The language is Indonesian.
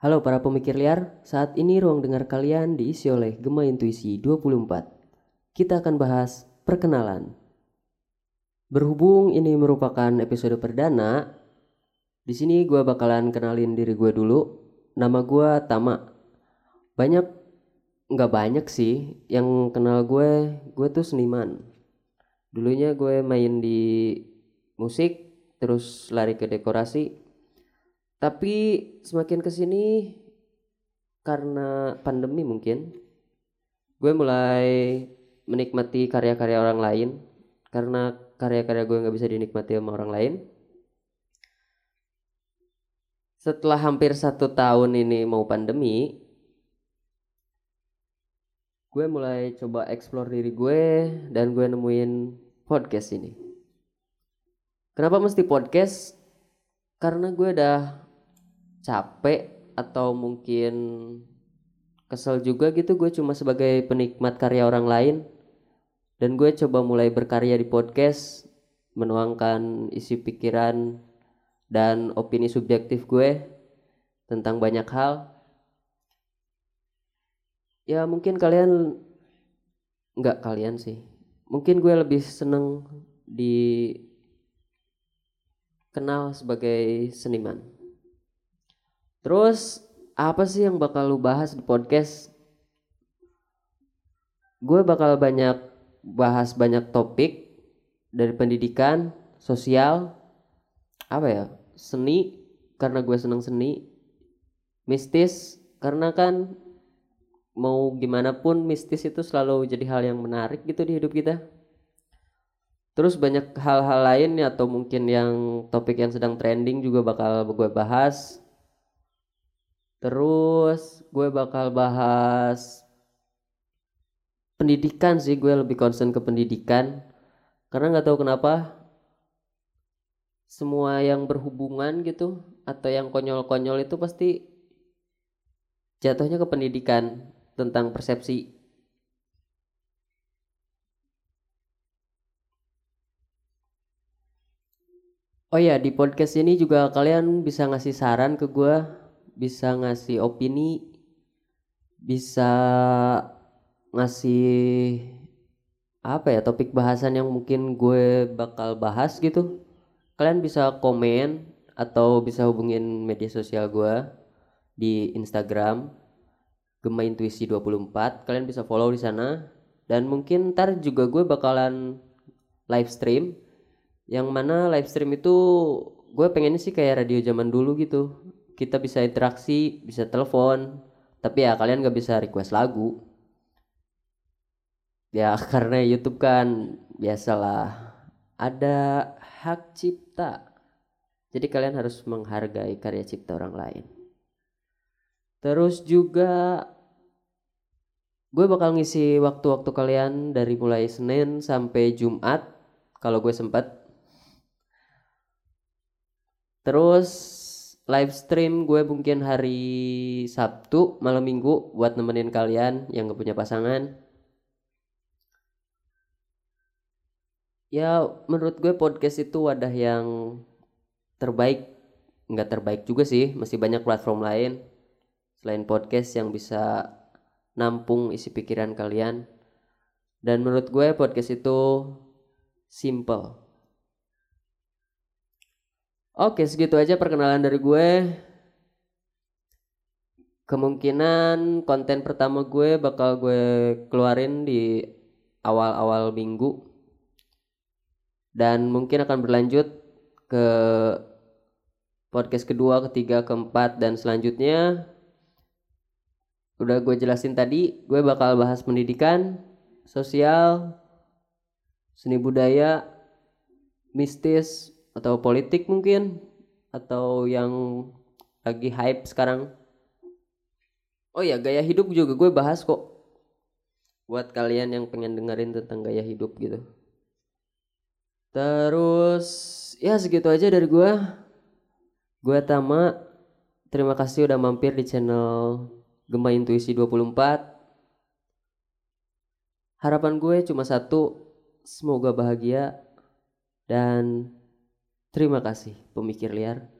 Halo para pemikir liar, saat ini ruang dengar kalian diisi oleh Gema Intuisi 24. Kita akan bahas perkenalan. Berhubung ini merupakan episode perdana, di sini gue bakalan kenalin diri gue dulu. Nama gue Tama. Banyak, nggak banyak sih yang kenal gue, gue tuh seniman. Dulunya gue main di musik, terus lari ke dekorasi. Tapi semakin ke sini karena pandemi mungkin, gue mulai menikmati karya-karya orang lain karena karya-karya gue nggak bisa dinikmati sama orang lain. Setelah hampir satu tahun ini mau pandemi, gue mulai coba explore diri gue dan gue nemuin podcast ini. Kenapa mesti podcast? Karena gue udah capek atau mungkin kesel juga gitu. Gue cuma sebagai penikmat karya orang lain. Dan gue coba mulai berkarya di podcast menuangkan isi pikiran dan opini subjektif gue tentang banyak hal. Ya mungkin kalian nggak kalian sih. Mungkin gue lebih seneng di kenal sebagai seniman Terus apa sih yang bakal lu bahas di podcast? Gue bakal banyak bahas banyak topik dari pendidikan, sosial, apa ya, seni karena gue seneng seni, mistis karena kan mau gimana pun mistis itu selalu jadi hal yang menarik gitu di hidup kita. Terus banyak hal-hal lain atau mungkin yang topik yang sedang trending juga bakal gue bahas Terus gue bakal bahas pendidikan sih gue lebih concern ke pendidikan. Karena nggak tahu kenapa semua yang berhubungan gitu atau yang konyol-konyol itu pasti jatuhnya ke pendidikan tentang persepsi. Oh ya di podcast ini juga kalian bisa ngasih saran ke gue bisa ngasih opini, bisa ngasih apa ya topik bahasan yang mungkin gue bakal bahas gitu. Kalian bisa komen atau bisa hubungin media sosial gue di Instagram Gema Intuisi 24. Kalian bisa follow di sana dan mungkin ntar juga gue bakalan live stream yang mana live stream itu gue pengennya sih kayak radio zaman dulu gitu kita bisa interaksi bisa telepon. Tapi ya kalian gak bisa request lagu. Ya karena YouTube kan biasalah ada hak cipta. Jadi kalian harus menghargai karya cipta orang lain. Terus juga gue bakal ngisi waktu-waktu kalian dari mulai Senin sampai Jumat kalau gue sempat terus live stream gue mungkin hari Sabtu malam minggu buat nemenin kalian yang gak punya pasangan. Ya menurut gue podcast itu wadah yang terbaik. Nggak terbaik juga sih masih banyak platform lain selain podcast yang bisa nampung isi pikiran kalian. Dan menurut gue podcast itu simple Oke, segitu aja perkenalan dari gue. Kemungkinan konten pertama gue bakal gue keluarin di awal-awal minggu. Dan mungkin akan berlanjut ke podcast kedua, ketiga, keempat, dan selanjutnya. Udah gue jelasin tadi, gue bakal bahas pendidikan, sosial, seni budaya, mistis, atau politik mungkin. Atau yang lagi hype sekarang. Oh ya gaya hidup juga gue bahas kok. Buat kalian yang pengen dengerin tentang gaya hidup gitu. Terus ya segitu aja dari gue. Gue Tama. Terima kasih udah mampir di channel Gemba Intuisi 24 harapan gue cuma satu semoga bahagia. Dan Terima kasih pemikir liar.